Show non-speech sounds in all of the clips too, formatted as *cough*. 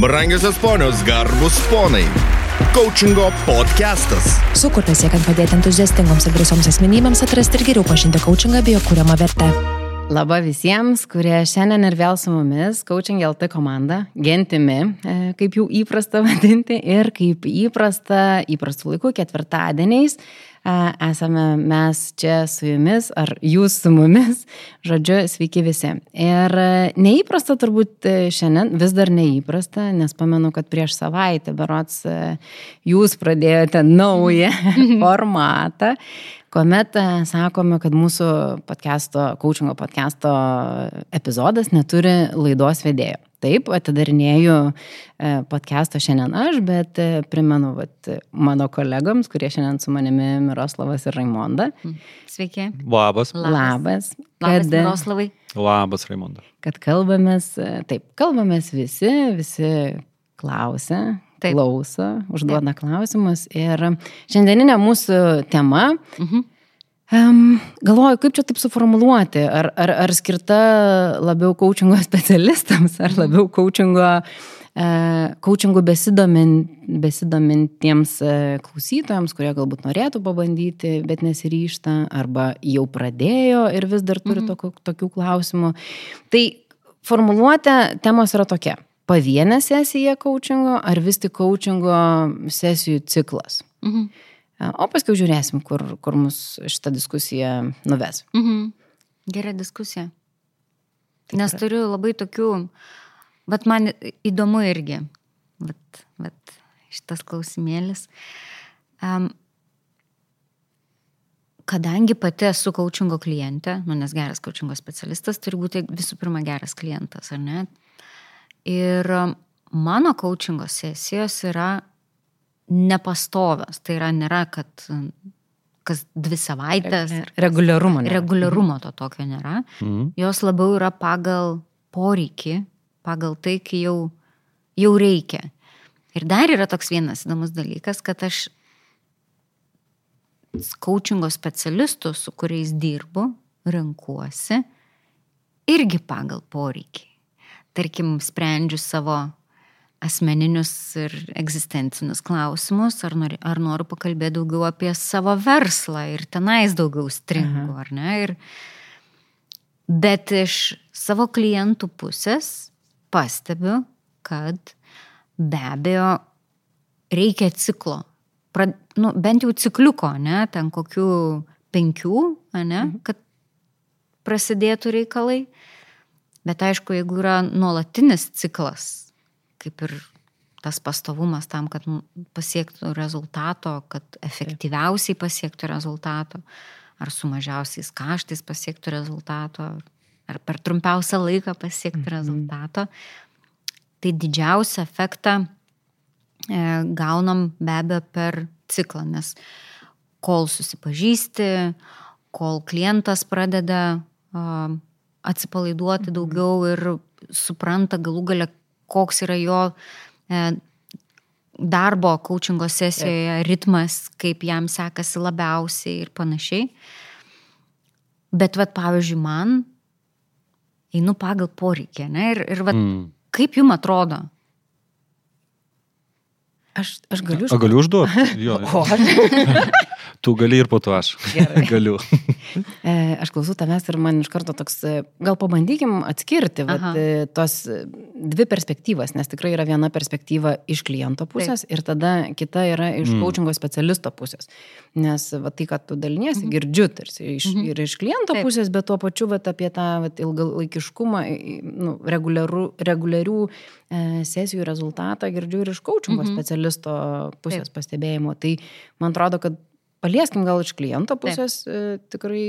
Brangiosios ponios, garbus ponai. Coachingo podcastas. Sukurtas siekiant padėti entuziastingoms ir drąsioms asmenybėms atrasti ir geriau pažinti coachingą bei jo kūriamą vertę. Labą visiems, kurie šiandien ir vėl su mumis, Coaching LT komanda, gentimi, e, kaip jau įprasta *laughs* vadinti, ir kaip įprasta, įprastų laikų ketvirtadieniais esame mes čia su jumis, ar jūs su mumis, žodžiu, sveiki visi. Ir e, neįprasta turbūt e, šiandien, vis dar neįprasta, nes pamenu, kad prieš savaitę, berots, e, jūs pradėjote naują *laughs* formatą kuomet sakome, kad mūsų podcast'o, coachingo podcast'o epizodas neturi laidos vedėjo. Taip, atidarinėju e, podcast'ą šiandien aš, bet e, primenu vat, mano kolegoms, kurie šiandien su manimi Miroslavas ir Raimonda. Sveiki. Labas. Labas. Labas, kad, Miroslavai. Labas, Raimonda. Kad kalbamės, e, taip, kalbamės visi, visi klausia, taip. klauso, užduoda taip. klausimus. Ir šiandieninė mūsų tema. Mhm Um, galvoju, kaip čia taip suformuluoti, ar, ar, ar skirta labiau coachingo *laughs* specialistams, ar labiau coachingo, uh, coachingo besidomin, besidomintiems uh, klausytojams, kurie galbūt norėtų pabandyti, bet nesiryšta, arba jau pradėjo ir vis dar turi mhm. tokių, tokių klausimų. Tai formuluotė temos yra tokia. Pavienė sesija coachingo ar vis tik coachingo sesijų ciklas. Mhm. O paskui žiūrėsim, kur, kur mus šitą diskusiją nuves. Mhm. Gera diskusija. Tikrai. Nes turiu labai tokių, bet man įdomu irgi, bet, bet šitas klausimėlis. Um, kadangi pati esu coachingo klientė, nu, nes geras coachingo specialistas turi būti visų pirma geras klientas, ar ne? Ir mano coachingo sesijos yra nepastovios. Tai yra, nėra, kad kas dvi savaitės. Reguliarumo. Nėra. Reguliarumo to tokio nėra. Mhm. Jos labiau yra pagal poreikį, pagal tai, kai jau, jau reikia. Ir dar yra toks vienas įdomus dalykas, kad aš coachingo specialistų, su kuriais dirbu, renkuosi irgi pagal poreikį. Tarkim, sprendžiu savo asmeninius ir egzistencinius klausimus, ar, nori, ar noriu pakalbėti daugiau apie savo verslą ir tenais daugiau stringų, ar ne. Ir, bet iš savo klientų pusės pastebiu, kad be abejo reikia ciklo. Pra, nu, bent jau cikliuko, ne, ten kokių penkių, ne, mhm. kad prasidėtų reikalai. Bet aišku, jeigu yra nuolatinis ciklas, kaip ir tas pastovumas tam, kad pasiektų rezultato, kad efektyviausiai pasiektų rezultato, ar su mažiausiais kaštais pasiektų rezultato, ar per trumpiausią laiką pasiektų mhm. rezultato, tai didžiausią efektą e, gaunam be abejo per ciklą, nes kol susipažįsti, kol klientas pradeda uh, atsipalaiduoti mhm. daugiau ir supranta galų gale, koks yra jo e, darbo coachingo sesijoje ritmas, kaip jam sekasi labiausiai ir panašiai. Bet, vat, pavyzdžiui, man einu pagal poreikį, ne? Ir, ir vat, mm. kaip jums atrodo? Aš, aš galiu. Aš galiu užduoti. *laughs* Jo. O aš. Tu gali ir po to aš. Gerai. *laughs* Galiu. *laughs* E, aš klausau tavęs ir man iš karto toks, e, gal pabandykim atskirti vat, e, tos dvi perspektyvas, nes tikrai yra viena perspektyva iš kliento pusės Taip. ir tada kita yra iš mm. coachingo specialisto pusės. Nes va, tai, kad tu daliniesi, mm. girdžiu tarsi iš, mm -hmm. ir iš kliento Taip. pusės, bet tuo pačiu vat, apie tą vat, ilgalaikiškumą, nu, reguliarių, reguliarių e, sesijų rezultatą girdžiu ir iš coachingo mm -hmm. specialisto pusės Taip. pastebėjimo. Tai man atrodo, kad palieskim gal iš kliento pusės taip. E, tikrai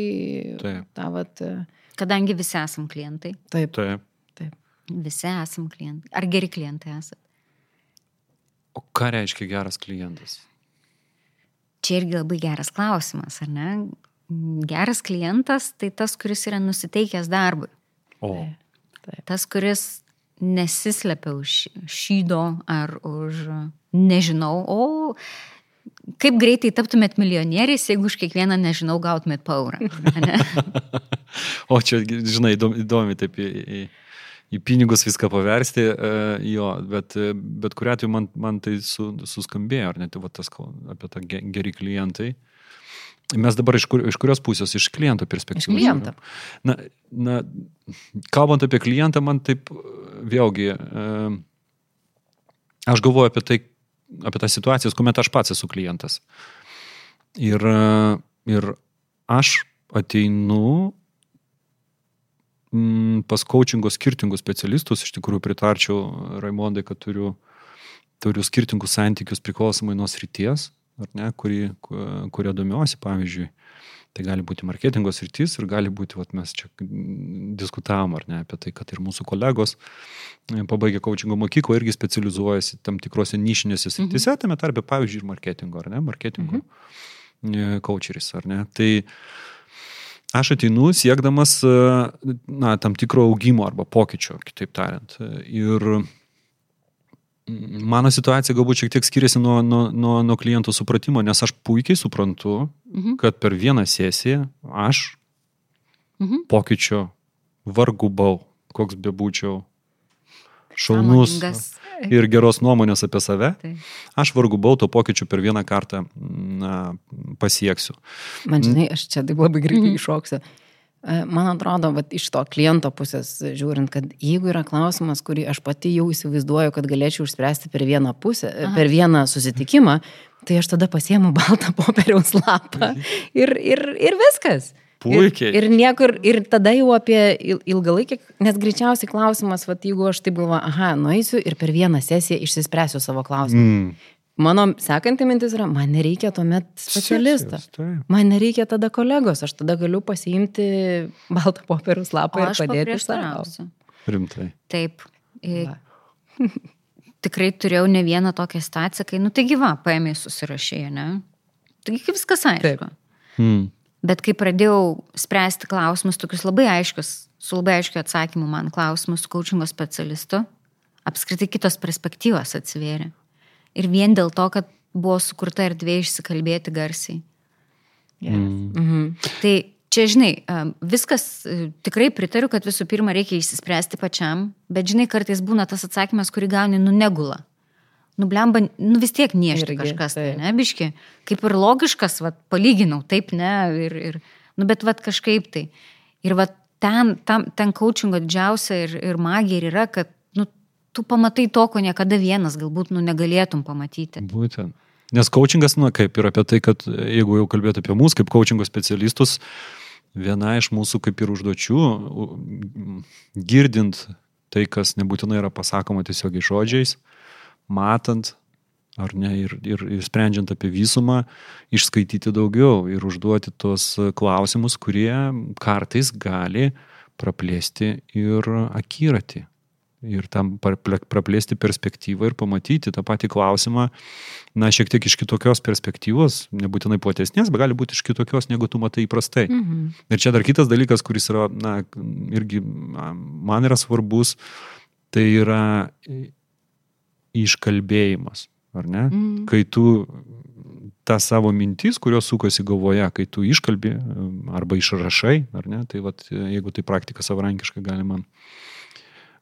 taip. tą vat. E, Kadangi visi esam klientai. Taip. Taip. taip. Visi esam klientai. Ar geri klientai esate? O ką reiškia geras klientas? Čia irgi labai geras klausimas, ar ne? Geras klientas tai tas, kuris yra nusiteikęs darbui. O. Taip. Tas, kuris nesislepia už šydo ar už nežinau, o kaip greitai taptumėt milijonieriais, jeigu už kiekvieną, nežinau, gautumėt po eurą. *laughs* o čia, žinai, įdomi taip į, į, į pinigus viską paversti, e, jo, bet, bet kuriu atveju man, man tai su, suskambėjo, ar net tai va, tas apie tą geri klientai. Mes dabar iš, kur, iš kurios pusės? Iš kliento perspektyvos. Iš kliento. Na, na, kalbant apie klientą, man taip vėlgi, e, aš galvoju apie tai, apie tą situaciją, kuomet aš pats esu klientas. Ir, ir aš ateinu mm, pas coachingo skirtingus specialistus, iš tikrųjų pritarčiau Raimondai, kad turiu, turiu skirtingus santykius priklausomai nuo srities, ne, kurį, kurio domiuosi, pavyzdžiui. Tai gali būti marketingo sritis ir gali būti, vat, mes čia diskutavom, ar ne, apie tai, kad ir mūsų kolegos e, pabaigę coachingo mokyklą irgi specializuojasi tam tikrose nišinėse sritise, mhm. tame tarpe, pavyzdžiui, ir marketingo, ar ne, marketingo mhm. coacheris, ar ne. Tai aš ateinu siekdamas na, tam tikro augimo arba pokyčio, kitaip tariant. Ir mano situacija galbūt šiek tiek skiriasi nuo, nuo, nuo, nuo klientų supratimo, nes aš puikiai suprantu, mhm. kad per vieną sesiją aš mhm. pokyčio vargu bau, koks bebūčiau šaunus ir geros nuomonės apie save, tai. aš vargu bau to pokyčių per vieną kartą na, pasieksiu. Man žinai, aš čia taip labai greitai mhm. iššoksiu. E, man atrodo, vat, iš to kliento pusės žiūrint, kad jeigu yra klausimas, kurį aš pati jau įsivaizduoju, kad galėčiau išspręsti per vieną pusę, Aha. per vieną susitikimą, tai aš tada pasiemu baltą popieriaus lapą mhm. ir, ir, ir viskas. Puikiai. Ir, ir niekur, ir tada jau apie ilgalaikį, nes greičiausiai klausimas, va, jeigu aš taip galvoju, aha, nueisiu ir per vieną sesiją išsispręsiu savo klausimą. Mm. Mano sekanti mintis yra, man nereikia tuomet specialisto. Man nereikia tada kolegos, aš tada galiu pasiimti baltą popieriaus lapą ir padėti savo. Rimtai. Taip. *laughs* Tikrai turėjau ne vieną tokią situaciją, kai, nu taigi va, paėmė susirašė, ne? Taigi viskas aišku. Taip. Hmm. Bet kai pradėjau spręsti klausimus, tokius labai aiškius, su labai aiškiu atsakymu man klausimus su kočingo specialistu, apskritai kitos perspektyvos atsivėrė. Ir vien dėl to, kad buvo sukurta erdvė išsikalbėti garsiai. Yes. Mm. Mhm. Tai čia, žinai, viskas e, tikrai pritariu, kad visų pirma reikia išsispręsti pačiam, bet, žinai, kartais būna tas atsakymas, kurį gauni nunegula nublemba, nu vis tiek niešti kažkas, tai, ne, biški, kaip ir logiškas, va, palyginau, taip, ne, ir, ir nu, bet va kažkaip tai. Ir va ten, tam, ten coachingo didžiausia ir, ir magija ir yra, kad, tu pamatai to, ko niekada vienas galbūt, nu, negalėtum pamatyti. Būtent. Nes coachingas, nu, kaip ir apie tai, kad jeigu jau kalbėtų apie mus, kaip coachingo specialistus, viena iš mūsų kaip ir užduočių, girdint tai, kas nebūtinai yra pasakoma tiesiog žodžiais, matant, ar ne, ir, ir, ir sprendžiant apie visumą, išskaityti daugiau ir užduoti tuos klausimus, kurie kartais gali praplėsti ir akiratį. Ir tam praplėsti perspektyvą ir pamatyti tą patį klausimą, na, šiek tiek iš kitokios perspektyvos, nebūtinai platesnės, bet gali būti iš kitokios, negu tu matai įprastai. Mhm. Ir čia dar kitas dalykas, kuris yra, na, irgi man yra svarbus, tai yra iškalbėjimas, ar ne? Mm. Kai tu tą savo mintis, kurios sukosi galvoje, kai tu iškalbi arba išrašai, ar ne, tai vat, jeigu tai praktika savarankiškai galima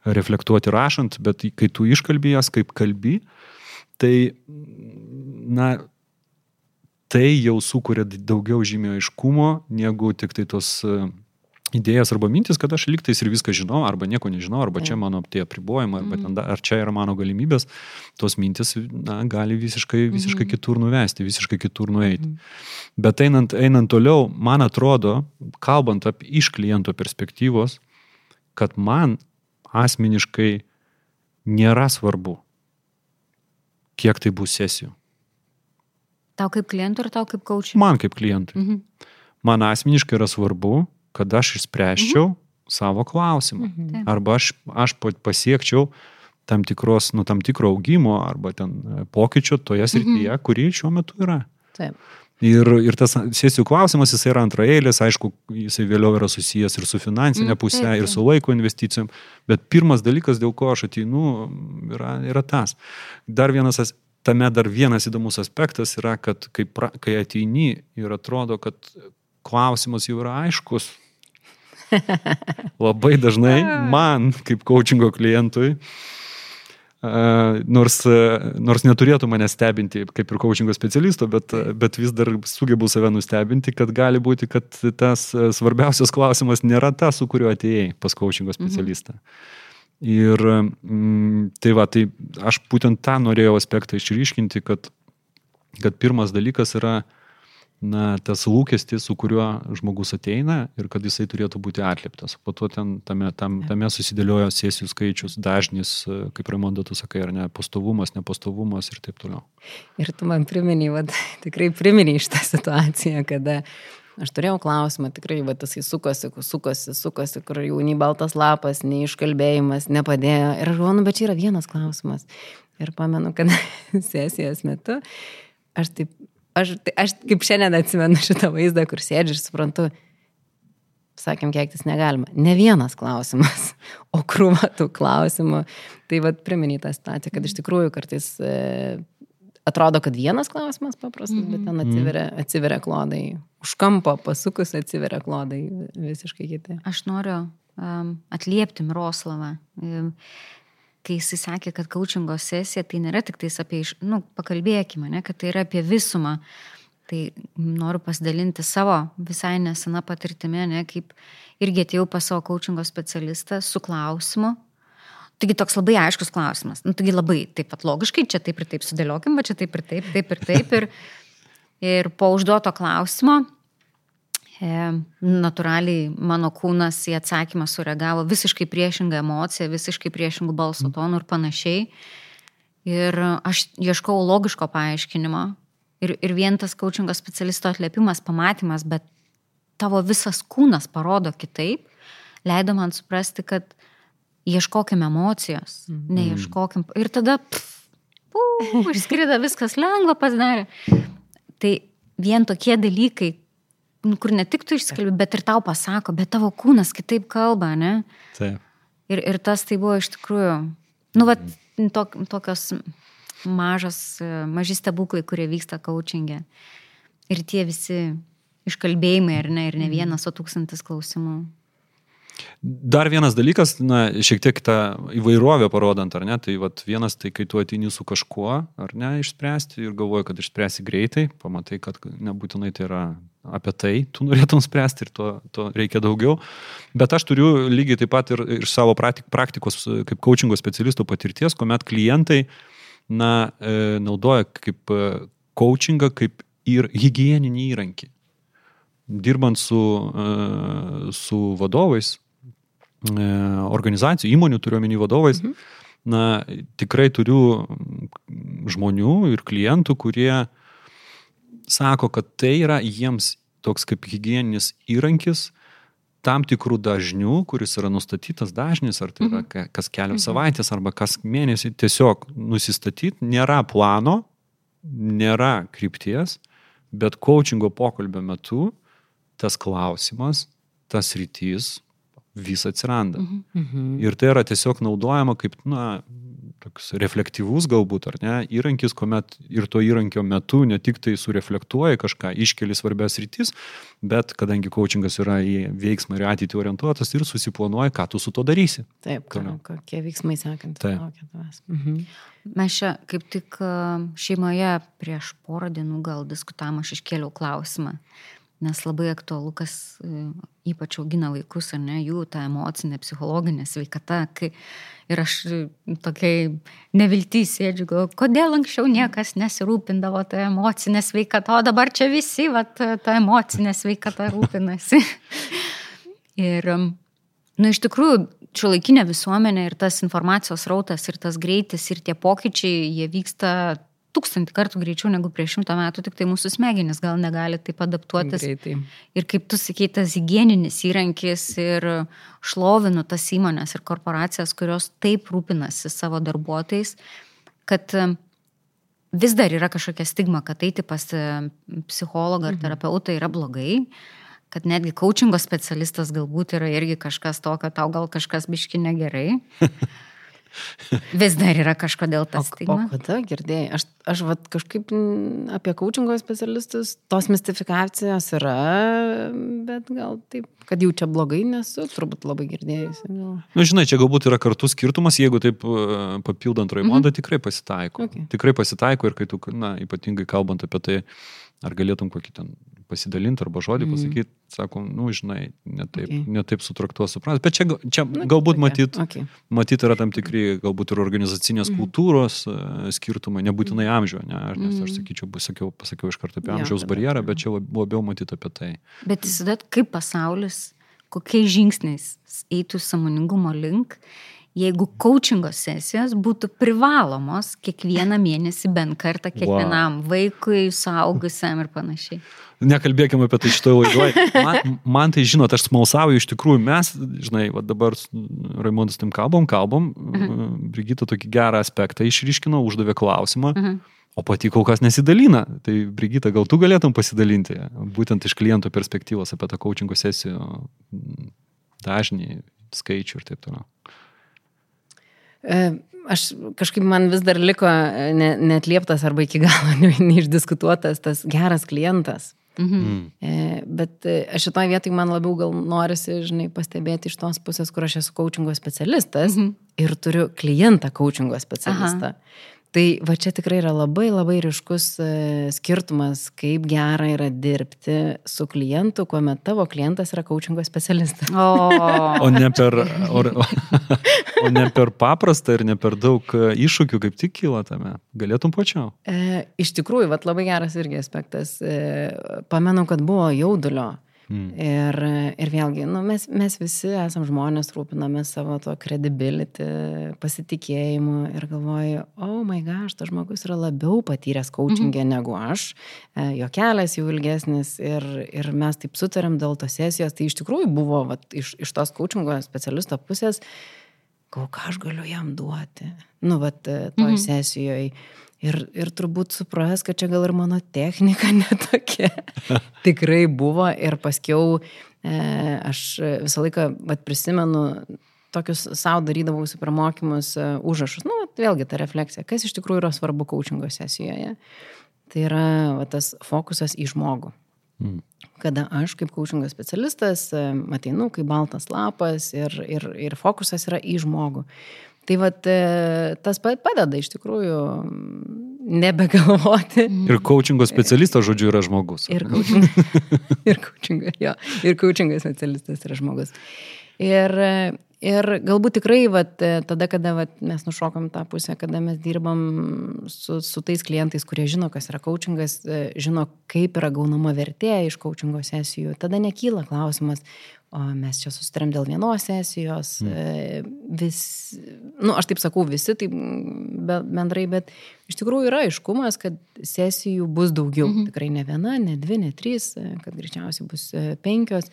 reflektuoti rašant, bet kai tu iškalbi jas kaip kalbi, tai, na, tai jau sukuria daugiau žymio aiškumo, negu tik tai tos idėjas arba mintis, kad aš liktais ir viską žinau, arba nieko nežinau, arba čia mano tie apribojimai, arba ten, ar čia yra mano galimybės, tos mintis na, gali visiškai, visiškai mhm. kitur nuvesti, visiškai kitur nueiti. Bet einant, einant toliau, man atrodo, kalbant apie iš kliento perspektyvos, kad man asmeniškai nėra svarbu, kiek tai bus sesijų. Tau kaip klientui ar tau kaip kočiui? Man kaip klientui. Mhm. Man asmeniškai yra svarbu, kad aš išspręščiau mhm. savo klausimą. Mhm. Arba aš, aš pasiekčiau tam, tikros, nu, tam tikro augimo arba ten e, pokyčio toje srityje, mhm. kuri šiuo metu yra. Taip. Ir, ir tas sesijų klausimas, jis yra antraeilės, aišku, jisai vėliau yra susijęs ir su finansinė mm, pusė, ir su laiko investicijom, bet pirmas dalykas, dėl ko aš ateinu, yra, yra tas. Dar vienas, tame dar vienas įdomus aspektas yra, kad kai, pra, kai ateini ir atrodo, kad klausimas jau yra aiškus, *laughs* Labai dažnai man, kaip coachingo klientui, nors, nors neturėtų mane stebinti kaip ir coachingo specialisto, bet, bet vis dar sugebu save nustebinti, kad gali būti, kad tas svarbiausias klausimas nėra tas, su kuriuo atėjai pas coachingo mhm. specialistą. Mhm. Ir mm, tai va, tai aš būtent tą norėjau aspektą išryškinti, kad, kad pirmas dalykas yra, na, tas lūkestis, su kuriuo žmogus ateina ir kad jisai turėtų būti atlieptas. Po to ten, tame, tam, tame susidėliojo sesijų skaičius, dažnis, kaip Raimonda tu sakai, ar ne, pastovumas, nepastovumas ir taip toliau. Ir tu man primeni, va, *laughs* tikrai primeni šitą situaciją, kada Aš turėjau klausimą, tikrai, va, tas įsukosi, sukosi, sukosi, kur jau nei baltas lapas, nei iškalbėjimas nepadėjo. Ir aš galvoju, nu, bet čia yra vienas klausimas. Ir pamenu, kad *laughs* sesijos metu aš taip, aš, tai, aš kaip šiandien atsimenu šitą vaizdą, kur sėdžiu ir suprantu, sakėm, keiktis negalima. Ne vienas klausimas, *laughs* o krūva tų klausimų. Tai vad priminė tą situaciją, kad iš tikrųjų kartais e, atrodo, kad vienas klausimas paprastas, mm -hmm. bet ten mhm. atsiveria, atsiveria klodai. Už kampo pasukus atsiveria klodai visiškai kiti. Aš noriu um, atliepti Miroslavą. Um, kai jisai sakė, kad coachingo sesija tai nėra tik tais apie, iš, nu, pakalbėkime, ne, kad tai yra apie visumą. Tai noriu pasidalinti savo visai nesena patirtimi, ne, kaip irgi atėjau pas savo coachingo specialistą su klausimu, Taigi toks labai aiškus klausimas. Nu, taigi labai taip pat logiškai, čia taip ir taip sudėliokim, va čia taip ir taip, taip ir taip. Ir, ir po užduoto klausimo, e, natūraliai mano kūnas į atsakymą sureagavo visiškai priešingą emociją, visiškai priešingų balso tonų ir panašiai. Ir aš ieškau logiško paaiškinimo. Ir, ir vien tas coachingo specialisto atlėpimas, pamatymas, bet tavo visas kūnas parodo kitaip, leido man suprasti, kad ieškokim emocijos, mhm. neieškokim. Ir tada, puf, *laughs* išskrida viskas lengva pasidarė. Tai vien tokie dalykai, kur ne tik tu išskalbi, bet ir tau pasako, bet tavo kūnas kitaip kalba, ne? Taip. Ir, ir tas tai buvo iš tikrųjų, nu, va, tok, tokios mažos, maži stebuklai, kurie vyksta coachingė. Ir tie visi iškalbėjimai, ar ne, ir ne mhm. vienas, o tūkstantis klausimų. Dar vienas dalykas, na, šiek tiek tą įvairovę parodant, ar ne, tai vat, vienas tai, kai tu atini su kažkuo, ar ne, išspręsti ir galvoji, kad išspręsi greitai, pamatai, kad nebūtinai tai yra apie tai, tu norėtum spręsti ir to, to reikia daugiau. Bet aš turiu lygiai taip pat ir iš savo praktikos kaip coachingo specialistų patirties, kuomet klientai, na, e, naudoja kaip e, coachingą, kaip ir hygieninį įrankį dirbant su, e, su vadovais, organizacijų, įmonių turiuomenį vadovais, mhm. na, tikrai turiu žmonių ir klientų, kurie sako, kad tai yra jiems toks kaip hygieninis įrankis tam tikrų dažnių, kuris yra nustatytas dažnis, ar tai yra mhm. kas kelios mhm. savaitės arba kas mėnesį, tiesiog nusistatyti, nėra plano, nėra krypties, bet coachingo pokalbio metu tas klausimas, tas rytys vis atsiranda. Mhm. mhm. Ir tai yra tiesiog naudojama kaip, na, toks reflektyvus galbūt, ar ne, įrankis, kuomet ir to įrankio metu ne tik tai sureflektuoja kažką, iškeli svarbias rytis, bet kadangi coachingas yra į veiksmą ir ateitį orientuotas ir susiplanuoja, ką tu su to darysi. Taip, Toliau. kokie veiksmai sekant. Mhm. Mes čia kaip tik šeimoje prieš porą dienų gal diskutavom, aš iškėliau klausimą nes labai aktualu, kas e, ypač augina vaikus, ar ne, jų ta emocinė, psichologinė sveikata. Kai, ir aš e, tokiai neviltys sėdžiu, galvoju, kodėl anksčiau niekas nesirūpindavo tą emocinę sveikatą, o dabar čia visi va, tą emocinę sveikatą rūpinasi. *laughs* ir, nu, iš tikrųjų, šio laikinė visuomenė ir tas informacijos rautas ir tas greitis ir tie pokyčiai, jie vyksta tūkstantį kartų greičiau negu prieš šimtą metų, tik tai mūsų smegenys gal negali taip adaptuotis. Greitai. Ir kaip tu sakei, tas hygieninis įrankis ir šlovinu tas įmonės ir korporacijas, kurios taip rūpinasi savo darbuotojais, kad e, vis dar yra kažkokia stigma, kad eiti pas e, psichologą ar mhm. terapeutą yra blogai kad netgi coachingo specialistas galbūt yra irgi kažkas to, kad tau gal kažkas biški negerai. *laughs* Vis dar yra kažkodėl O, tas o stigma. kada girdėjai? Aš, aš vat, kažkaip mm, apie coachingo specialistus, tos mistifikacijos yra, bet gal taip, kad jau čia blogai nesu, turbūt labai girdėjusi. Na, nu, žinai, čia galbūt yra kartu skirtumas, jeigu taip e, papildant Raimondą, mhm. tikrai pasitaiko. Okay. Tikrai pasitaiko ir kai tu, na, ypatingai kalbant apie tai, ar galėtum kokį ten pasidalinti arba žodį Mhm. pasakyti, sakom, nu, žinai, netaip, Okay. netaip sutraktuos supras. Bet čia, čia Na, galbūt matyt, Okay. matyt yra tam tikri, galbūt ir organizacinės Mhm. kultūros e, skirtumai, nebūtinai amžiuje, ne, Ar- nes aš Mhm. sakyčiau, pasakiau, pasakiau iš karto apie amžiaus tada barjerą, bet čia lab- labiau matyt apie tai. Bet įsivaizduot, kaip pasaulis, kokiais žingsniais eitų samoningumo link, jeigu coachingo sesijos būtų privalomos kiekvieną *laughs* mėnesį bent kartą kiekvienam wow. vaikui, suaugusiam ir panašiai. Nekalbėkime apie tai šitoje laidoje. *laughs* Man, man tai, žinot, aš smalsauju, iš tikrųjų mes, žinai, va dabar Raimondas tim kalbam, kalbam, mhm. Brigita tokį gerą aspektą išryškino, uždavė klausimą, mhm. o pati kol kas nesidalina. Tai Brigita, gal tu galėtum pasidalinti, būtent iš kliento perspektyvos apie tą coachingo sesijų dažnį, skaičių ir taip toliau. E, Aš kažkaip man vis dar liko e, ne, netlieptas arba iki galo *laughs* ne, neišdiskutuotas tas geras klientas. Mhm. Mm. E, Bet aš šitoje vietoje man labiau gal norisi, žinai, pastebėti iš tos pusės, kur aš esu coachingo specialistas mhm. ir turiu klientą coachingo specialistą. Aha. Tai va čia tikrai yra labai labai ryškus e, skirtumas, kaip gera yra dirbti su klientu, kuomet tavo klientas yra coachingo specialistas. O, O ne per, o, o ne per paprastą ir ne per daug e, iššūkių kaip tik kyla tame. Galėtum pačiau. E, iš tikrųjų, vat, labai geras irgi aspektas. E, pamenu, kad buvo jaudulio. Mm. Ir, ir vėlgi, nu, mes, mes visi esam žmonės, rūpiname savo to credibility, pasitikėjimu ir galvoju, oh my gosh, tas žmogus yra labiau patyręs coachingę mm -hmm. negu aš, e, jo kelias jau ilgesnis ir, ir mes taip sutarėm dėl tos sesijos. Tai iš tikrųjų buvo vat, iš, iš tos coachingo specialisto pusės, ką aš galiu jam duoti, nu, vat, toj mm -hmm. sesijoje. Ir, ir turbūt supras, kad čia gal ir mano technika *laughs* netokia. Tikrai buvo ir paskiau e, aš visą laiką vat, prisimenu tokius savo darydavausi per mokymus e, užrašus. Nu, vėlgi ta refleksija, kas iš tikrųjų yra svarbu coachingo sesijoje. Tai yra vat, tas fokusas į žmogų. Mm. Kada aš kaip coachingo specialistas e, ateinu kaip baltas lapas ir, ir, ir fokusas yra į žmogų. Tai vat, e, tas padeda iš tikrųjų nebegalvoti. Ir coachingo specialistas, žodžiu, yra žmogus. Ir coachingo, ir coachingo, jo, ir coachingo specialistas yra žmogus. Ir, ir galbūt tikrai vat, tada, kada vat, mes nušokam tą pusę, kada mes dirbam su, su tais klientais, kurie žino, kas yra coachingas, žino, kaip yra gaunama vertė iš coachingo sesijų, tada nekyla klausimas, o mes čia susitarėm dėl vienos sesijos, mm. vis, nu, aš taip sakau visi, taip bendrai, bet iš tikrųjų yra aiškumas, kad sesijų bus daugiau. Mm -hmm. Tikrai ne viena, ne dvi, ne trys, kad greičiausiai bus penkios,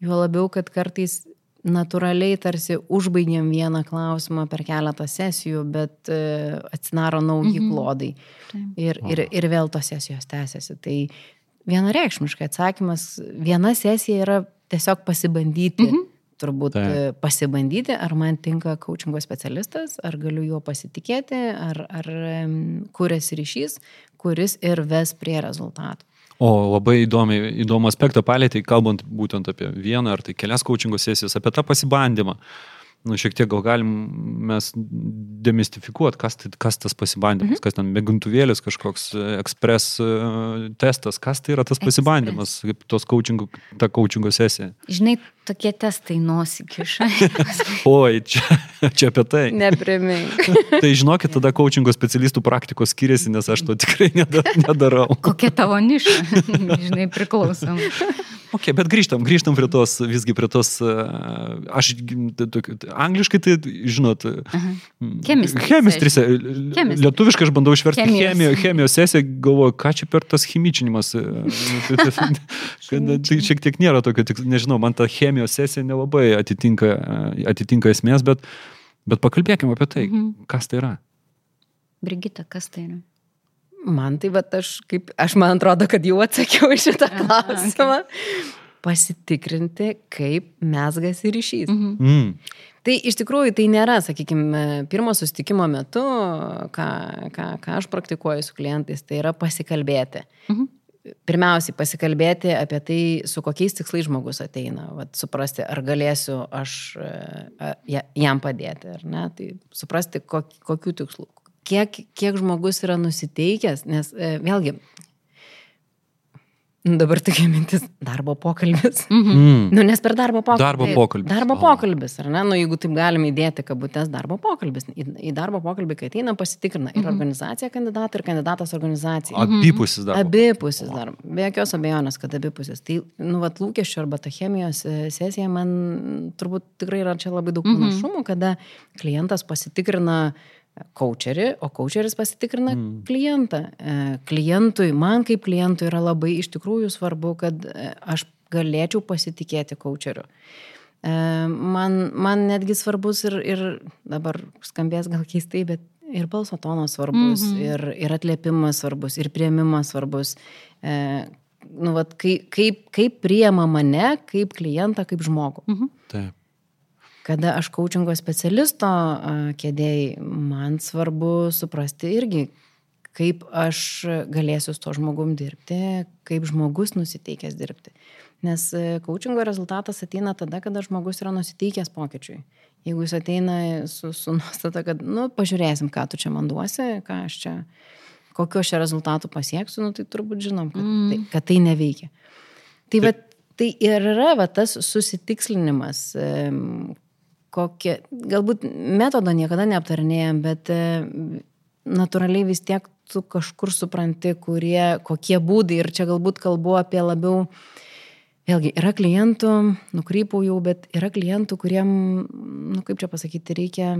juo labiau, kad kartais natūraliai tarsi užbaigiam vieną klausimą per keletą sesijų, bet atsinaro nauji mhm. klodai. Ir, ir, ir vėl tos sesijos tęsiasi. Tai vienareikšmiškai atsakymas, viena sesija yra tiesiog pasibandyti. Mhm. Turbūt tai. pasibandyti, ar man tinka coachingo specialistas, ar galiu juo pasitikėti, ar, ar kuriasi ryšys, kuris ir ves prie rezultatų. O labai įdomi, įdomų aspektą palėtė, kalbant būtent apie vieną ar tai kelias coachingo sesijas, apie tą pasibandymą. Nu, šiek tiek gal galim mes demistifikuoti, kas, tai, kas tas pasibandymas, mhm. kas ten mėgintuvėlis, kažkoks ekspres testas, kas tai yra tas pasibandymas, kaip tos coachingo, ta coachingo sesija. Žinai, tokie testai nosikiša. *laughs* Oi, čia, *laughs* čia apie tai. Neprimink. *laughs* tai žinokit, tada coachingo specialistų praktikos skiriasi, nes aš to tikrai *laughs* nedarau. Kokia tavo niša, žinai, priklausom. Ok, bet grįžtam, grįžtam prie tos, visgi prie tos, aš angliškai tai, žinot, chemistris. Lietuviškai aš bandau išversti chemijos, chemijos sesiją, galvoju, ką čia per tas chemičinimas. tai šiek tiek nėra tokio, tik, nežinau, man ta chemijos sesija nelabai atitinka, atitinka esmės, bet, bet pakalbėkime apie tai, mhm. kas tai yra. Brigita, kas tai yra? Man tai, bet aš, kaip, aš man atrodo, kad jau atsakiau šitą klausimą. pasitikrinti, kaip mesgasi ryšys. Mhm. Mm. Tai iš tikrųjų tai nėra, sakykime, pirmo sustikimo metu, ką, ką, ką aš praktikuoju su klientais, tai yra pasikalbėti. Mhm. Pirmiausiai pasikalbėti apie tai, su kokiais tikslais žmogus ateina, vat, suprasti, ar galėsiu aš a, jam padėti, ar ne, tai suprasti, kok, kokių tikslų, kiek, kiek žmogus yra nusiteikęs, nes e, vėlgi dabar tokia mintis - darbo pokalbis. Mhm. Mm. Nu, nes per darbo pokalbį. Darbo pokalbis. Darbo pokalbis, ar ne? Nu, jeigu taip galime įdėti kabutės darbo pokalbis. Į, į darbo pokalbį, kai ateina, pasitikrina ir mhm. organizacija kandidatą, ir kandidatas organizacija. Abipusis darbas. Abipusis darbas. Be jokios abejonės, kad abipusis. Tai, nu, vat lūkesčių arba ta chemijos e, sesija man turbūt tikrai yra čia labai daug mhm. panašumų, kada klientas pasitikrina coacherį, o coacheris pasitikrina mm. klientą. E, klientui, man kaip klientui yra labai iš tikrųjų svarbu, kad e, aš galėčiau pasitikėti coacheriu. E, man, man netgi svarbus ir, ir dabar skambės gal keistai, bet ir balso tonas svarbus, mm -hmm. ir, ir atlėpimas svarbus, ir prieimimas svarbus. E, nu, vat, kaip, kaip, kaip priema mane, kaip klientą, kaip žmogų. Mm -hmm. Taip kada aš kočingo specialisto kėdėjai, man svarbu suprasti irgi, kaip aš galėsiu su to žmogum dirbti, kaip žmogus nusiteikęs dirbti. Nes kočingo rezultatas ateina tada, kada žmogus yra nusiteikęs pokyčiui. Jeigu jis ateina su, su nuostata, kad, nu, pažiūrėsim, ką tu čia man duosi, ką aš čia, kokio aš čia rezultatų pasieksiu, nu, tai turbūt žinom, kad, mm. tai, kad tai neveikia. Tai, va, tai ir yra va, tas susitikslinimas, kokie, galbūt metodo niekada neaptarinėjom, bet e, natūraliai vis tiek tu kažkur supranti, kurie, kokie būdai. Ir čia galbūt kalbu apie labiau, vėlgi, yra klientų, nukrypau jau, bet yra klientų, kuriem, nu kaip čia pasakyti, reikia,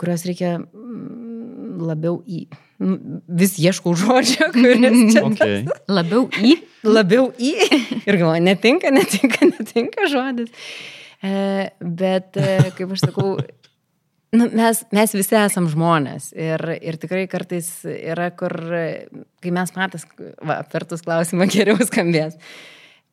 kurios reikia labiau į. Nu, vis ieškau žodžio, kuris čia. *laughs* Okay. Labiau į. Labiau į. Ir galvoju, netinka, netinka, netinka žodis. E, bet, e, kaip aš sakau, nu, mes, mes visi esam žmonės. Ir, ir tikrai kartais yra, kur, kai mes patys, va, aptartus klausimą geriau skambės.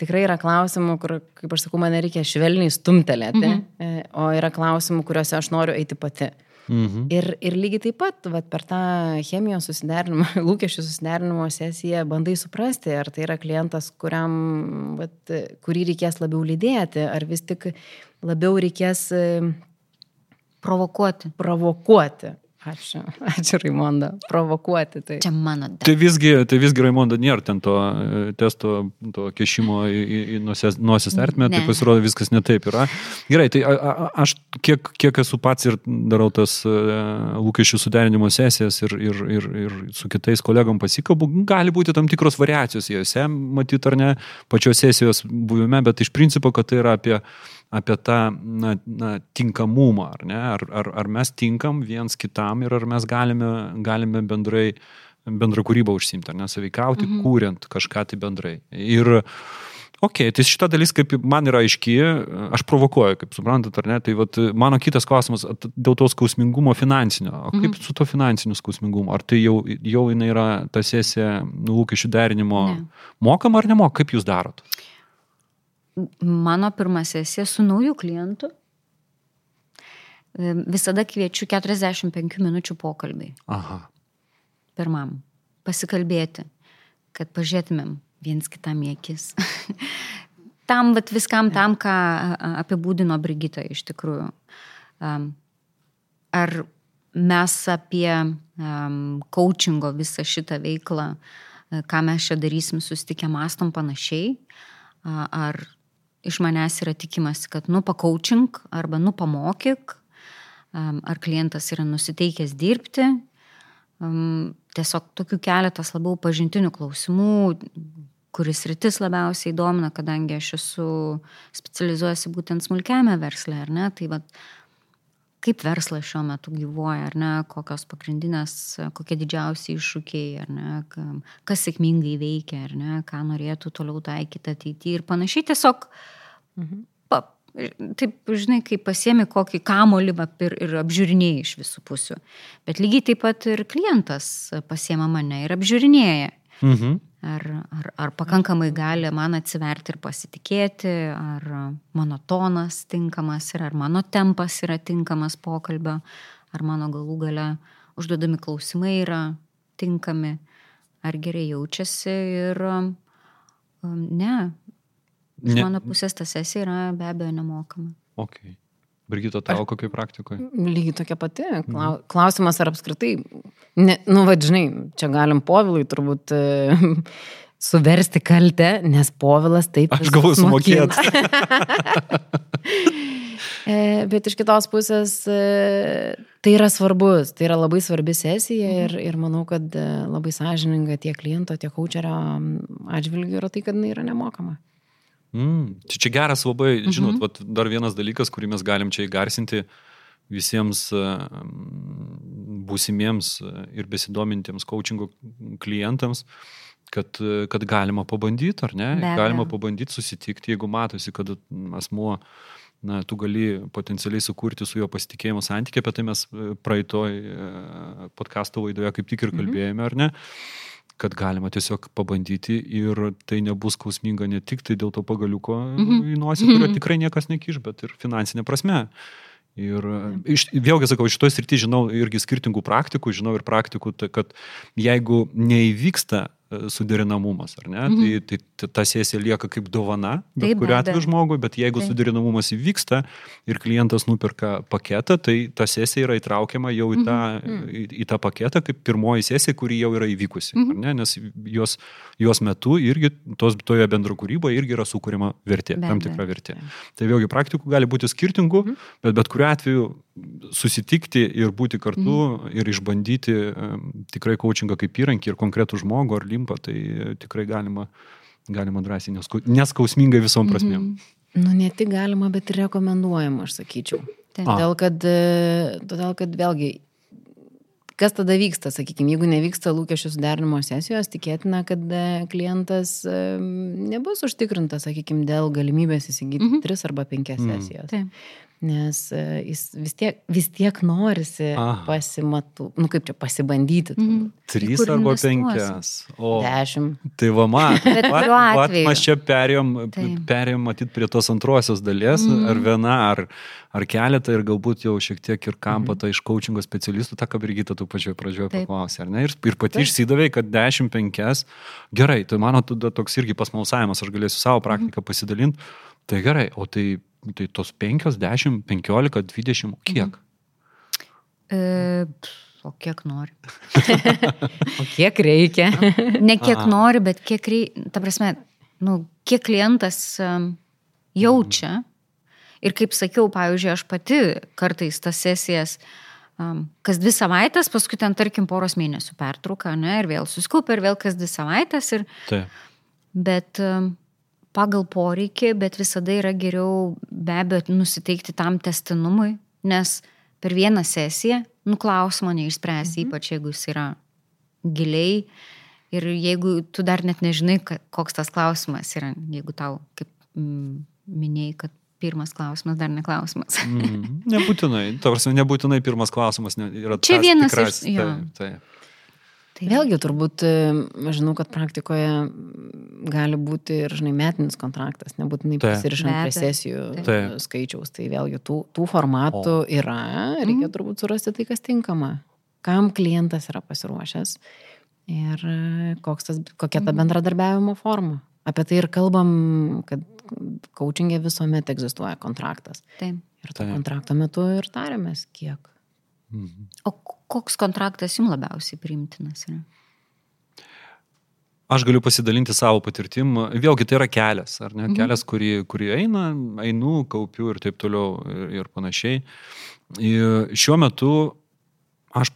Tikrai yra klausimų, kur, kaip aš sakau, man reikia švelniai stumtelėti, mhm. E, o yra klausimų, kuriuose aš noriu eiti pati. Mhm. Ir, ir lygiai taip pat vat, per tą chemijos susiderinimo, *laughs* lūkesčių susiderinimo sesiją bandai suprasti, ar tai yra klientas, kuriam, vat, kurį reikės labiau lydėti, ar vis tik labiau reikės provokuoti. Provokuoti. Ačiū, *laughs* ačiū Raimonda, provokuoti. Tai, Čia mano. Da. Tai visgi, tai visgi Raimonda nėra ten to e, testo, to kešimo į, į nosis, nosis ertmę, tai pasirodo viskas netaip yra. Gerai, tai a, a, aš kiek, kiek esu pats ir darau tas uh, lūkesčių suderinimo sesijas ir, ir, ir, ir su kitais kolegom pasikalbu, gali būti tam tikros variacijos jose, matyt ar ne, pačios sesijos buvime, bet iš principo, kad tai yra apie apie tą na, na, tinkamumą, ar ne? Ar, ar, ar mes tinkam viens kitam ir ar mes galime, galime bendrai bendrą kūrybą užsimti, ar nesaveikauti, mhm. kūrent kažką tai bendrai. Ir Ok, tai šita dalis kaip man yra aiški, aš provokuoju, kaip suprantat, ar ne, tai vat, mano kitas klausimas dėl to skausmingumo finansinio. O kaip mhm. su to finansiniu skausmingumu? Ar tai jau, jau jinai yra ta sesija lūkesčių derinimo ne. mokama ar nemoka? Kaip jūs darot? Mano pirma sesija su naujų klientų. Visada kviečiu 45 minučių pokalbiai. Aha. Pirmam. Pasikalbėti, kad pažiūrėtumėm viens kitam į akis. *laughs* tam, bet viskam tam, ką apibūdino Brigita iš tikrųjų. Ar mes apie coachingo visą šitą veiklą, ką mes čia darysim, susitikę mastom panašiai, ar iš manęs yra tikimasi, kad nu pakaučink arba nu pamokyk, ar klientas yra nusiteikęs dirbti. Tiesiog tokių keletas labiau pažintinių klausimų, kuris rytis labiausiai domina, kadangi aš esu specializuojasi būtent smulkiame versle, ar ne? Tai vat, kaip verslas šiuo metu gyvuoja, ar ne, kokios pagrindinės, kokie didžiausi iššūkiai, ar ne, kas sėkmingai veikia, ar ne, ką norėtų toliau taikyti ateityje ir panašiai. Tiesiog, mhm. pa, taip, žinai, kai pasiemi kokį kamolį ir, ir apžiūrinėjai iš visų pusių. Bet lygiai taip pat ir klientas pasiema mane ir apžiūrinėja. Mhm. Ar, ar, ar pakankamai gali man atsiverti ir pasitikėti, ar mano tonas tinkamas yra, ar mano tempas yra tinkamas pokalbio, ar mano galų gale užduodami klausimai yra tinkami, ar gerai jaučiasi ir um, ne. Iš ne. mano pusės ta sesija yra be abejo nemokama. Okay. Brigito, tavo kokiai praktikoje? Lygiai tokia pati. Klausimas ar apskritai, ne, nu vadžinai, čia galim povilui turbūt e, *laughs* suversti kaltę, nes povilas taip. Aš gavau sumokėti. *laughs* E, bet iš kitos pusės e, tai yra svarbus, tai yra labai svarbi sesija mhm. ir, ir manau, kad labai sąžininga tiek kliento, tiek kočerio atžvilgių yra tai, kad jinai yra nemokama. Mm, čia, čia geras labai, mhm. žinot, vat, dar vienas dalykas, kurį mes galim čia įgarsinti visiems e, būsimiems e, ir besidomintiems coachingo klientams, kad, e, kad galima pabandyti, ar ne? Be, galima pabandyti susitikti, jeigu matosi, kad asmuo, na, tu gali potencialiai sukurti su juo pasitikėjimo santykį, apie tai mes praeitoj podkasto laidoje kaip tik ir mhm. kalbėjome, mhm. ar ne? Kad galima tiesiog pabandyti ir tai nebus skausminga ne tik tai dėl to pagaliuko mm -hmm. į nosį, kurio mm -hmm. tikrai niekas nekiš, bet ir finansinė prasme. Ir iš, vėlgi sakau, šitoje srityje žinau irgi skirtingų praktikų, žinau ir praktikų, kad jeigu neįvyksta suderinamumas, ar ne? Mhm. Tai, tai ta sesija lieka kaip dovana, bet kuriu atveju žmogui, bet jeigu Taip. suderinamumas įvyksta ir klientas nuperka paketą, tai ta sesija yra įtraukiama jau į tą, mhm. į, į tą paketą kaip pirmoji sesija, kuri jau yra įvykusi, mhm. ne? nes jos, jos metu irgi tos, toje bendro kūryboje irgi yra sukūrima vertė, be, tam tikra vertė. Be. Tai vėlgi praktikų gali būti skirtingų, mhm. bet bet kuriu atveju susitikti ir būti kartu mhm. ir išbandyti tikrai coachingą kaip įrankį ir konkretų žmogų ar limpą, tai tikrai galima, galima drąsiai, neskau, neskausmingai visom prasmėm. Mhm. Nu, ne tik galima, bet ir rekomenduojama, aš sakyčiau. Todėl kad, e, todėl, kad vėlgi kas tada vyksta, sakykime, jeigu nevyksta lūkesčių suderinimo sesijos, tikėtina, kad e, klientas e, nebus užtikrintas, sakykime, dėl galimybės įsigyti mm -hmm. tris arba penkias mm. sesijas. Taip nes e, jis vis tiek, vis tiek norisi Aha. pasimatu, nu kaip čia pasibandyti. Mm. Trys arba penkias. O. Dešimt. Tai va, man. Mes čia perėjom, perėjom matyti prie tos antrosios dalies, mm. ar viena, ar, ar keletą, ir galbūt jau šiek tiek ir kampą mm. tą iš coachingo specialistų, tą ką Brigita tu pačioje pradžioje paklausė, ar ne? Ir, ir pati išsidavė, kad dešimt penkias. Gerai, tai mano tada toks irgi pasmalsavimas, aš galėsiu savo praktiką mm. pasidalinti. Tai gerai, o tai tai tos 5, 10, 15, 20, kiek? Mhm. E, o kiek nori. *laughs* o kiek reikia? *laughs* ne kiek Aha. nori, bet kiek reikia, ta prasme, nu, kiek klientas jaučia. Mhm. Ir kaip sakiau, pavyzdžiui, aš pati kartais tas sesijas um, kas dvi savaitės, paskui ten, tarkim, poros mėnesių pertrauką, ne, ir vėl suskupia, ir vėl kas dvi savaitės. Ir, Taip. Bet um, pagal poreikį, bet visada yra geriau be abejo nusiteikti tam testinumui, nes per vieną sesiją nuklausimo neišspręsi, mhm. ypač jeigu jis yra giliai ir jeigu tu dar net nežinai, koks tas klausimas yra, jeigu tau, kaip minėjai, kad pirmas klausimas dar neklausimas. mm, *laughs* nebūtinai, tavars, nebūtinai pirmas klausimas yra. Čia vienas tikras, iš... Taip, taip. Tai vėlgi turbūt, aš žinau, kad praktikoje gali būti ir, žinai, metinis kontraktas, nebūtinai prisirišant prie sesijų Taip. skaičiaus. Tai vėlgi tų, tų formatų o. yra, reikia mm. turbūt surasti tai, kas tinkama, kam klientas yra pasiruošęs ir tas, kokia ta mhm. bendradarbiavimo forma. Apie tai ir kalbam, kad coachingė visuomet egzistuoja kontraktas. Taip. Ir to Taip. kontrakto metu ir tarėmės, kiek. Mhm. O koks kontraktas jums labiausiai priimtinas yra? Aš galiu pasidalinti savo patirtim. Vėlgi tai yra kelias, ar ne? Mhm. Kelias, kurį, kurį eina, einu, kaupiu ir taip toliau ir, ir panašiai. Ir šiuo metu aš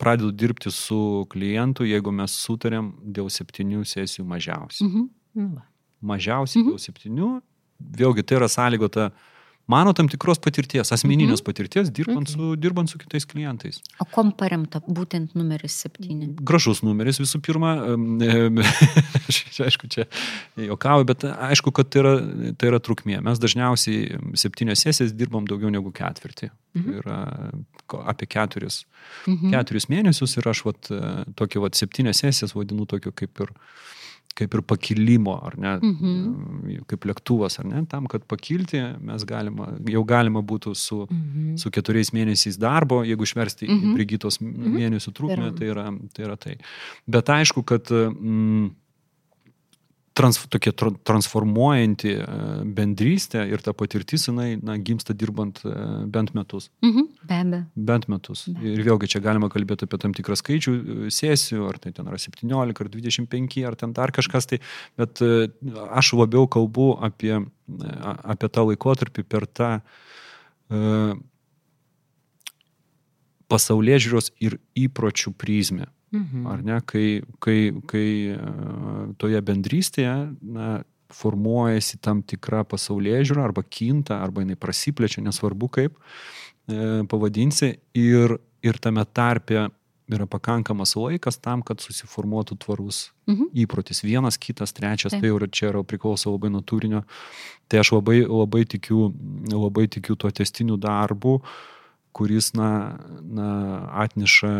pradedu dirbti su klientu, jeigu mes sutarėm dėl septynių sesijų mažiausiai. Mhm. Nu mažiausiai mhm. dėl septynių. Vėlgi tai yra sąlygota uh, mano tam tikros patirties, asmeninės mhm. patirties, dirbant, mhm. su, dirbant su kitais klientais. O kom paremta būtent numeris 7? Gražus numeris visų pirma. *laughs* Aišku, čia jokauju, bet aišku, kad tai yra, tai yra trukmė. Mes dažniausiai septynios sesijas dirbam daugiau negu ketvirtį. Mhm. Yra apie keturis, mhm. keturis mėnesius ir aš vat, tokį vat, septynias sesijas vadinu tokiu kaip ir kaip ir pakilimo, ar ne, mhm. kaip lėktuvas, ar ne, tam, kad pakilti mes galima, jau galima būtų su, mhm. su keturiais mėnesiais darbo, jeigu išversti mhm. į Brigitos mhm. mėnesių trukmę, tai yra, tai yra tai. Bet aišku, kad mm, trans, tokia transformuojanti e, bendrystė ir ta patirtis, jinai na, gimsta dirbant e, bent metus. Mhm, be abejo. Bent metus. Be. Ir vėlgi čia galima kalbėti apie tam tikrą skaičių e, sesijų, ar tai ten yra 17, ar 25, ar ten dar kažkas, tai, bet aš labiau kalbu apie, apie tą laikotarpį per tą uh, pasaulyje žiūros ir įpročių prizmę. Mhm. Ar ne, kai, kai, kai e, toje bendrystėje na, formuojasi tam tikra pasaulyje žiūra arba kinta, arba jinai prasiplečia, nesvarbu kaip e, pavadinsi, ir, ir tame tarpe yra pakankamas laikas tam, kad susiformuotų tvarus mhm. įprotis. Vienas, kitas, trečias, Taip. tai jau čia yra priklauso labai nuo turinio. Tai aš labai, labai, tikiu, labai tikiu tuo testiniu darbu, kuris na, na, atneša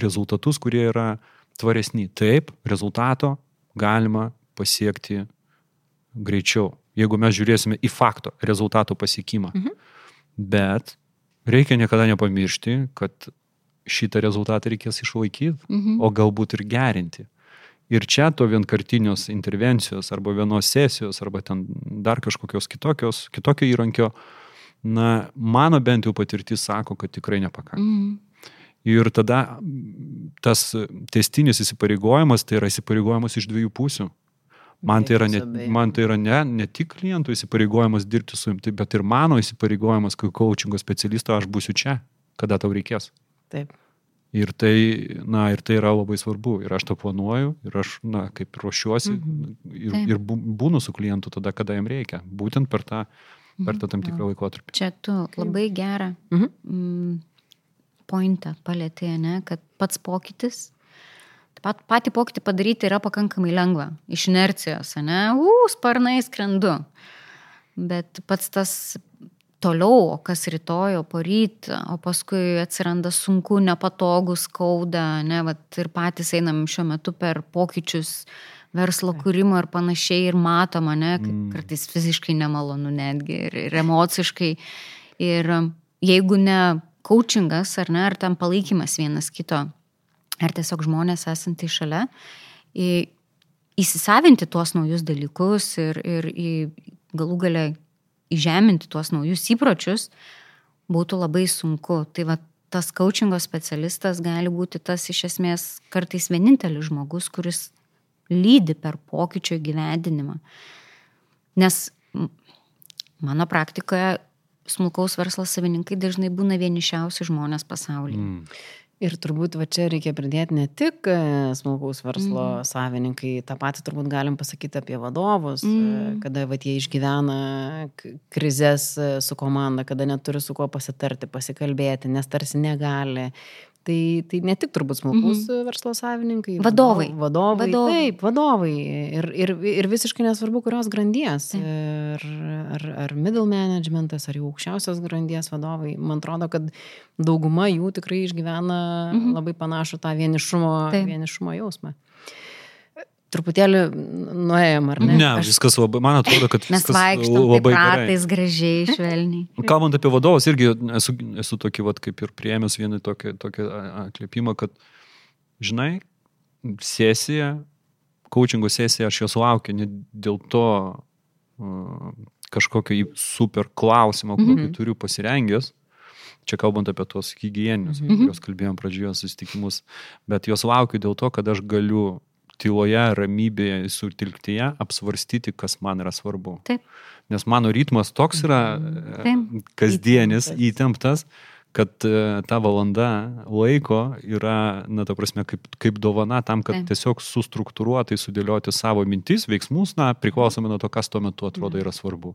rezultatus, kurie yra tvaresni. Taip, rezultato galima pasiekti greičiau, jeigu mes žiūrėsime į fakto rezultato pasiekimą. Mhm. Bet reikia niekada nepamiršti, kad šitą rezultatą reikės išlaikyti, mhm. o galbūt ir gerinti. Ir čia to vienkartinios intervencijos arba vienos sesijos arba ten dar kažkokios kitokios, kitokio įrankio, na, mano bent jau patirtis sako, kad tikrai nepakanka. Mhm. Ir tada tas testinis įsipareigojimas, tai yra įsipareigojimas iš dviejų pusių. Man tai yra, ne, man tai yra ne, ne tik klientų įsipareigojimas dirbti su jums, bet ir mano įsipareigojimas, kaip coachingo specialisto, aš būsiu čia, kada tau reikės. Taip. Ir tai, na, ir tai yra labai svarbu. Ir aš to planuoju, ir aš, na, kaip ruošiuosi, mhm. ir, Taip. ir būnu su klientu tada, kada jam reikia. Būtent per tą, per tą tam tikrą laikotarpį. Čia tu labai gerą. Mhm. Mm, pointą palėtė, ne, kad pats pokytis, pat, patį pokytį padaryti yra pakankamai lengva, iš inercijos, ne, u, sparnai skrendu. Bet pats tas toliau, o kas rytoj, o poryt, o paskui atsiranda sunku, nepatogu, skauda, ne, vat, ir patys einam šiuo metu per pokyčius verslo kūrimo ir panašiai ir matoma, ne, mm. kartais fiziškai nemalonu netgi ir, ir emociškai. Ir jeigu ne coachingas ar ne, ar tam palaikymas vienas kito, ar tiesiog žmonės esantys šalia, į, įsisavinti tuos naujus dalykus ir, ir į, galų galę įžeminti tuos naujus įpročius, būtų labai sunku. Tai va, tas coachingo specialistas gali būti tas iš esmės kartais vienintelis žmogus, kuris lydi per pokyčio gyvendinimą. Nes mano praktikoje smulkaus verslo savininkai dažnai būna vienišiausi žmonės pasaulyje. Mm. Ir turbūt va čia reikia pridėti ne tik e, smulkaus verslo mm. savininkai, tą patį turbūt galim pasakyti apie vadovus, mm. kada va jie išgyvena krizės e, su komanda, kada neturi su kuo pasitarti, pasikalbėti, nes tarsi negali, Tai, tai ne tik turbūt smulkus mm -hmm. verslo savininkai. Vadovai. Vadovai. vadovai. Taip, vadovai. Ir, ir, ir visiškai nesvarbu, kurios grandies. Ir, ar, ar middle managementas, ar jau aukščiausios grandies vadovai. Man atrodo, kad dauguma jų tikrai išgyvena mm -hmm. labai panašų tą vienišumo, Taip. vienišumo jausmą truputėlį nuėjom, ar ne? Ne, Aš... viskas labai, man atrodo, kad *laughs* mes vaikštom labai ratais gražiai, švelniai. *laughs* Kalbant apie vadovus, irgi esu, esu tokį, vat, kaip ir priemęs vieną tokį, tokį atliepimą, kad, žinai, sesija, coachingo sesija, aš jos laukiu ne dėl to uh, kažkokio super klausimo, kokį mm -hmm. turiu pasirengęs, Čia kalbant apie tuos hygieninius, mm -hmm. kuriuos kalbėjom pradžioje susitikimus, bet jos laukiu dėl to, kad aš galiu tyloje, ramybėje, sutilktyje apsvarstyti, kas man yra svarbu. Taip. Nes mano ritmas toks yra Taip. E, kasdienis, įtemptas. įtemptas, kad e, ta valanda laiko yra, na, ta prasme, kaip, kaip dovana tam, kad tiesiog sustruktūruotai sudėlioti savo mintis, veiksmus, na, priklausomai nuo to, kas tuo metu atrodo yra svarbu.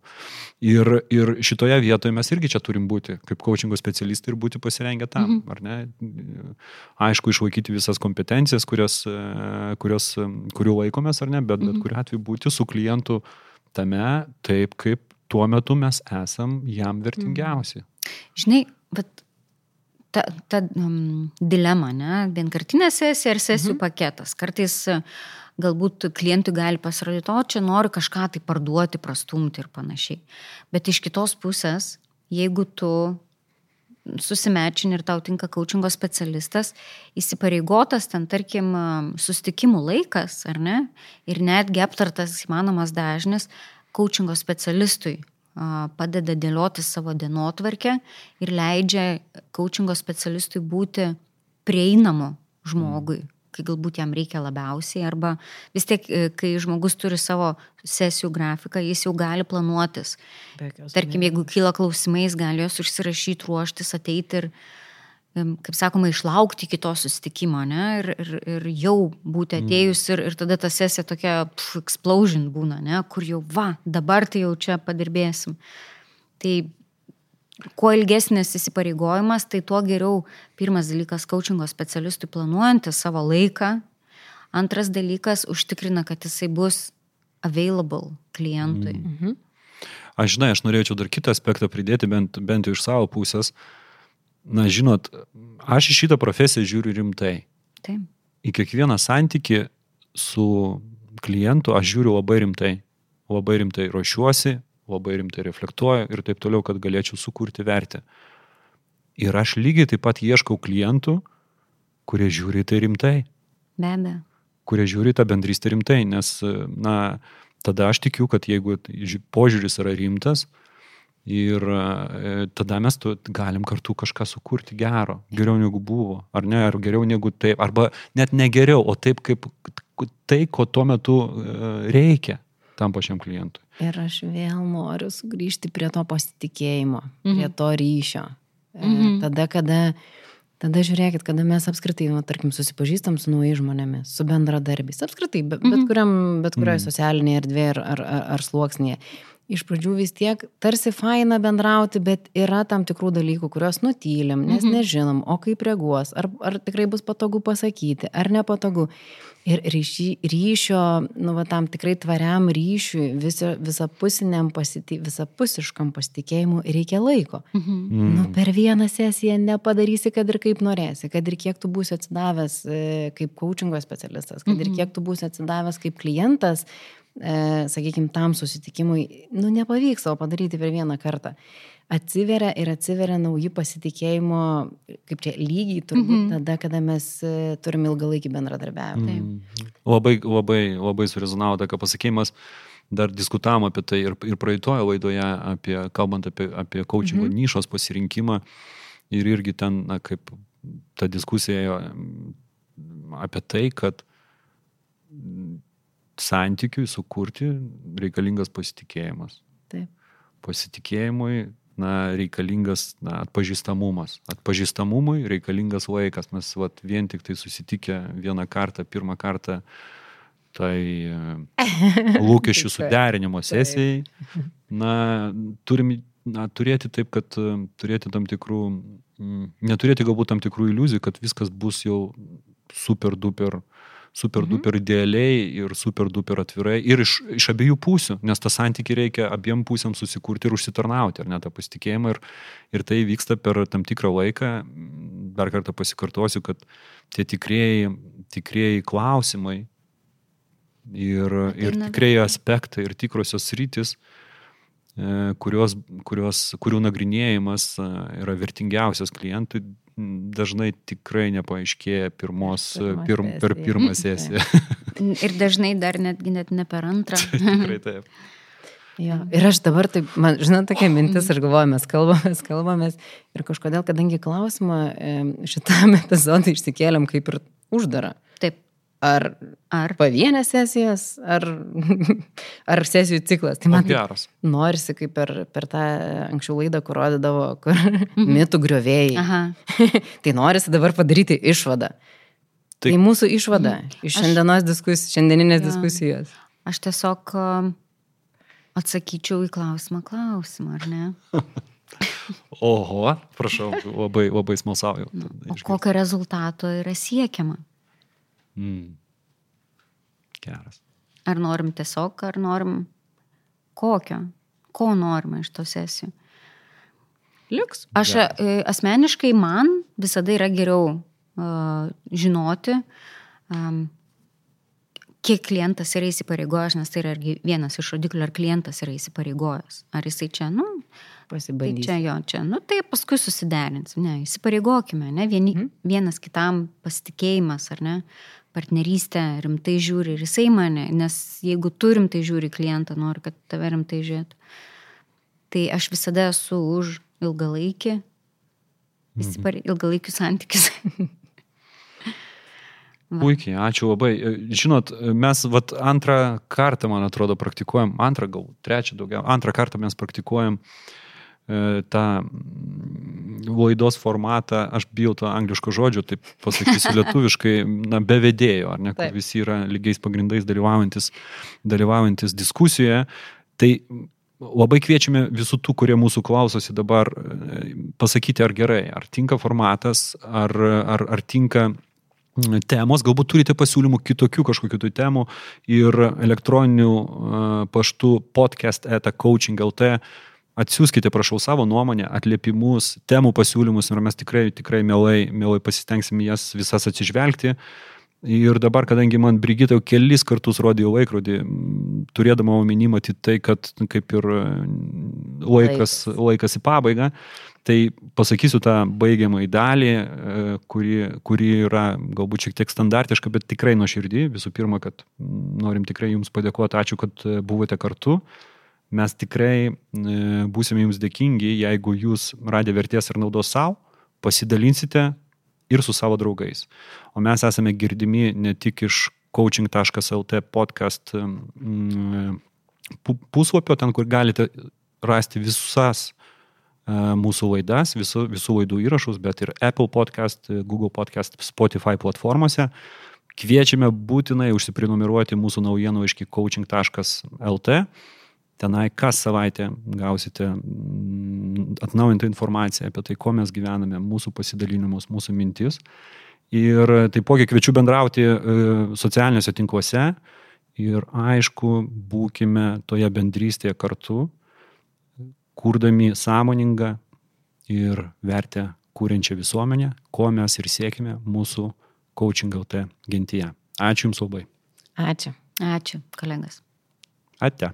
Ir, ir šitoje vietoje mes irgi čia turim būti, kaip coachingo specialistai ir būti pasirengę tam, mhm. ar ne? Aišku, išlaikyti visas kompetencijas, kurios, e, kurios, kurių laikomės, ar ne, bet mhm. bet kuriu atveju būti su klientu tame taip, kaip tuo metu mes esam jam vertingiausi. Žinai, bet ta, ta um, dilema, ne, vienkartinė sesija ir sesijų mhm. paketas. Kartais galbūt klientui gali pasirodyti, o čia nori kažką tai parduoti, prastumti ir panašiai. Bet iš kitos pusės, jeigu tu susimečini ir tau tinka coachingo specialistas, įsipareigotas ten, tarkim, sustikimų laikas, ar ne, ir netgi aptartas įmanomas dažnis, coachingo specialistui padeda dėlioti savo dienotvarkę ir leidžia coachingo specialistui būti prieinamu žmogui, kai galbūt jam reikia labiausiai, arba vis tiek, e, kai žmogus turi savo sesijų grafiką, jis jau gali planuotis. Tarkim, jeigu kyla klausimais, gali jos užsirašyti, ruoštis, ateiti ir, kaip sakoma, išlaukti iki to susitikimo, ne? Ir, ir, ir jau būti mm. atėjus ir, ir tada ta sesija tokia pf, explosion būna, ne? kur jau, va, dabar tai jau čia padirbėsim. Tai kuo ilgesnis įsipareigojimas, tai tuo geriau pirmas dalykas coachingo specialistui planuojantį savo laiką, antras dalykas užtikrina, kad jisai bus available klientui. Mm. Mhm. Aš žinai, aš norėčiau dar kitą aspektą pridėti, bent, bent jau iš savo pusės. Na, žinot, aš į šitą profesiją žiūriu rimtai. Taip. Į kiekvieną santyki su klientu aš žiūriu labai rimtai. Labai rimtai ruošiuosi, labai rimtai reflektuoju ir taip toliau, kad galėčiau sukurti vertę. Ir aš lygiai taip pat ieškau klientų, kurie žiūri tai rimtai. Be abejo. Kurie žiūri tą bendrystę rimtai, nes, na, tada aš tikiu, kad jeigu požiūris yra rimtas, Ir e, tada mes tu, galim kartu kažką sukurti gero, geriau negu buvo, ar ne, ar geriau negu taip, arba net ne geriau, o taip kaip tai, ko tuo metu e, reikia tam pačiam klientui. Ir aš vėl noriu sugrįžti prie to pasitikėjimo, mhm. prie to ryšio. E, mhm. Tada, kada, tada žiūrėkit, kada mes apskritai, nu, tarkim, susipažįstam su naujais žmonėmis, su bendradarbiais, apskritai, bet, mhm. bet, kuriam, bet kurioje mhm. socialinėje erdvėje ar, ar, ar, ar sluoksnėje iš pradžių vis tiek tarsi faina bendrauti, bet yra tam tikrų dalykų, kuriuos nutylim, nes mhm. nežinom, o kaip reaguos, ar, ar tikrai bus patogu pasakyti, ar nepatogu. Ir ryšy, ryšio, nu, va, tam tikrai tvariam ryšiui, viso, visapusiniam pasiti, visapusiškam pasitikėjimui reikia laiko. Mhm. Mm. Nu, per vieną sesiją nepadarysi, kad ir kaip norėsi, kad ir kiek tu būsi atsidavęs e, kaip coachingo specialistas, kad ir mhm. kiek tu būsi atsidavęs kaip klientas, e, sakykime, tam susitikimui, nu, nepavyks savo padaryti per vieną kartą. Atsiveria ir atsiveria nauji pasitikėjimo, kaip čia lygiai turbūt mm -hmm. tada, kada mes e, turim ilgalaikį bendradarbiavimą. Mm. Labai, labai, labai surezonavo tą, ką pasakymas dar diskutavom apie tai ir, ir praeitoje laidoje, apie, kalbant apie, apie coachingo mm -hmm. nišos pasirinkimą. Ir irgi ten, na, kaip ta diskusija apie tai, kad santykiui sukurti reikalingas pasitikėjimas. Taip. Pasitikėjimui na, reikalingas na, atpažįstamumas. Atpažįstamumui reikalingas laikas. Mes vat, vien tik tai susitikę vieną kartą, pirmą kartą tai e, *laughs* lūkesčių suderinimo sesijai, na, turim na, turėti taip, kad e, turėti tam tikrų, neturėti galbūt tam tikrų iliuzijų, kad viskas bus jau super duper uh, super mhm. duper idealiai ir super duper atvirai ir iš, iš abiejų pusių, nes tą santyki reikia abiem pusėm susikurti ir užsitarnauti, ar ne tą pasitikėjimą ir, ir tai vyksta per tam tikrą laiką. Dar kartą pasikartosiu, kad tie tikrieji, tikrieji klausimai ir, ir tikrieji aspektai ir tikrosios rytis, e, kurios, kurios, kurių nagrinėjimas e, yra vertingiausias klientui, dažnai tikrai nepaaiškėja pirmos, pirm, per pirmą *laughs* sesiją. Ir dažnai dar netgi net ne per antrą. *laughs* tikrai taip. Jo. Ir aš dabar taip, man, žinot, tokia mintis, aš galvoju, mes kalbamės, kalbamės ir kažkodėl, kadangi klausimą šitam *laughs* epizodui išsikėlėm kaip ir uždarą. Taip. Ar, ar pavienės sesijas, ar, *laughs* ar sesijų ciklas. Tai man geras. Norisi kaip per, per tą anksčiau laidą, kur rodydavo, kur mhm. mitų griovėjai. *laughs* tai norisi dabar padaryti išvadą. Tai, tai mūsų išvada mhm. iš šiandienos diskusijos, šiandieninės ja. diskusijos. Aš tiesiog atsakyčiau į klausimą klausimą, ar ne? *laughs* Oho, prašau, labai, labai smalsauju. O kokio rezultato yra siekiama? Mm. Geras. Ar norim tiesiog, ar norim kokio? Ko norime iš to sesijų? Liuks. Aš Geras. E, asmeniškai man visada yra geriau uh, žinoti, um, kiek klientas yra įsipareigojęs, nes tai yra vienas iš rodiklių, ar klientas yra įsipareigojęs. Ar jisai čia, nu, Pasibandys. Tai čia jo, čia, nu tai paskui susiderins, ne, įsipareigokime, ne, vieni, mm. vienas kitam pasitikėjimas, ar ne, partnerystė, rimtai žiūri ir jisai mane, nes jeigu tu rimtai žiūri klientą, nori, kad tave rimtai žiūrėtų. Tai aš visada esu už ilgalaikį, įsipare, ilgalaikius santykius. *laughs* Puikiai, ačiū labai. Žinot, mes vat, antrą kartą, man atrodo, praktikuojam, antrą gal, trečią daugiau, antrą kartą mes praktikuojam e, tą laidos formatą, aš bijau to angliško žodžio, taip pasakysiu *laughs* lietuviškai, na, be vedėjo, ar ne, kur visi yra lygiais pagrindais dalyvaujantis, dalyvaujantis diskusijoje. Tai labai kviečiame visų tų, kurie mūsų klausosi dabar, e, pasakyti, ar gerai, ar tinka formatas, ar, ar, ar tinka temos, galbūt turite pasiūlymų kitokių kažkokių tų temų ir elektroninių paštų podcast eta coaching LT. Atsiųskite, prašau, savo nuomonę, atliepimus, temų pasiūlymus ir mes tikrai, tikrai mielai, mielai pasistengsim jas visas atsižvelgti. Ir dabar, kadangi man Brigita jau kelis kartus rodė laikrodį, turėdama omeny matyti tai, kad kaip ir laikas, laikas į pabaigą, Tai pasakysiu tą baigiamąjį dalį, e, kuri, kuri yra galbūt šiek tiek standartiška, bet tikrai nuoširdį. Visų pirma, kad norim tikrai Jums padėkoti, ačiū, kad e, buvote kartu. Mes tikrai e, būsime Jums dėkingi, jeigu Jūs radę vertės ir naudos savo, pasidalinsite ir su savo draugais. O mes esame girdimi ne tik iš coaching.lt podcast puslapio, ten, kur galite rasti visas mūsų laidas, visų, visų laidų įrašus, bet ir Apple podcast, Google podcast, Spotify platformose. Kviečiame būtinai užsiprenumeruoti mūsų naujienų iš coaching.lt. Tenai kas savaitę gausite mm, atnaujintą informaciją apie tai, ko mes gyvename, mūsų pasidalinimus, mūsų mintis. Ir taipogi kviečiu bendrauti e, socialiniuose tinkluose ir aišku, būkime toje bendrystėje kartu kurdami sąmoningą ir vertę kūrenčią visuomenę, ko mes ir siekime mūsų coaching LT gentyje. Ačiū Jums labai. Ačiū. Ačiū, kolegas. Ate.